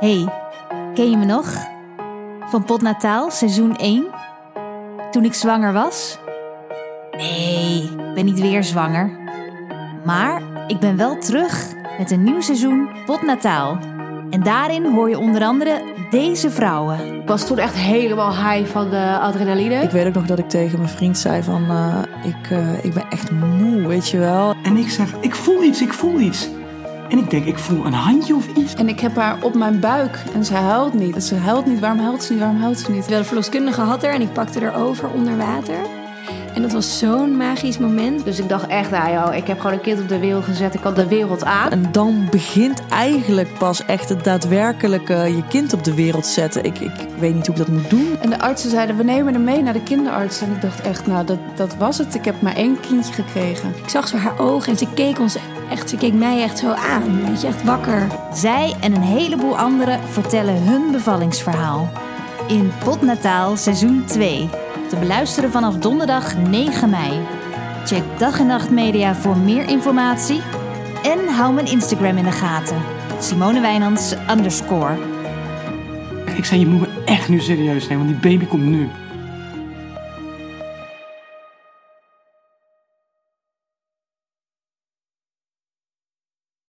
Hey, ken je me nog? Van Potnataal, seizoen 1? Toen ik zwanger was? Nee, ik ben niet weer zwanger. Maar ik ben wel terug met een nieuw seizoen Potnataal. En daarin hoor je onder andere deze vrouwen. Ik was toen echt helemaal high van de adrenaline. Ik weet ook nog dat ik tegen mijn vriend zei van... eh, ik, eh, ik ben echt moe, weet je wel. En ik zeg, ik voel iets, ik voel iets. En ik denk, ik voel een handje of iets. En ik heb haar op mijn buik en ze huilt niet. En ze huilt niet, waarom huilt ze niet, waarom huilt ze niet? Terwijl de verloskundige had er en ik pakte er over onder water. En dat was zo'n magisch moment. Dus ik dacht echt, nou joh, ik heb gewoon een kind op de wereld gezet. Ik kan de wereld aan. En dan begint eigenlijk pas echt het daadwerkelijke je kind op de wereld zetten. Ik, ik weet niet hoe ik dat moet doen. En de artsen zeiden, we nemen hem mee naar de kinderarts. En ik dacht echt, nou, dat, dat was het. Ik heb maar één kindje gekregen. Ik zag zo haar ogen en ze keek ons echt, ze keek mij echt zo aan. Weet je, echt wakker. Zij en een heleboel anderen vertellen hun bevallingsverhaal. In Potnataal seizoen 2. Te beluisteren vanaf donderdag 9 mei. Check Dag en Nacht Media voor meer informatie. En hou mijn Instagram in de gaten. Simone Wijnands underscore. Ik zei, je moet me echt nu serieus nemen, want die baby komt nu.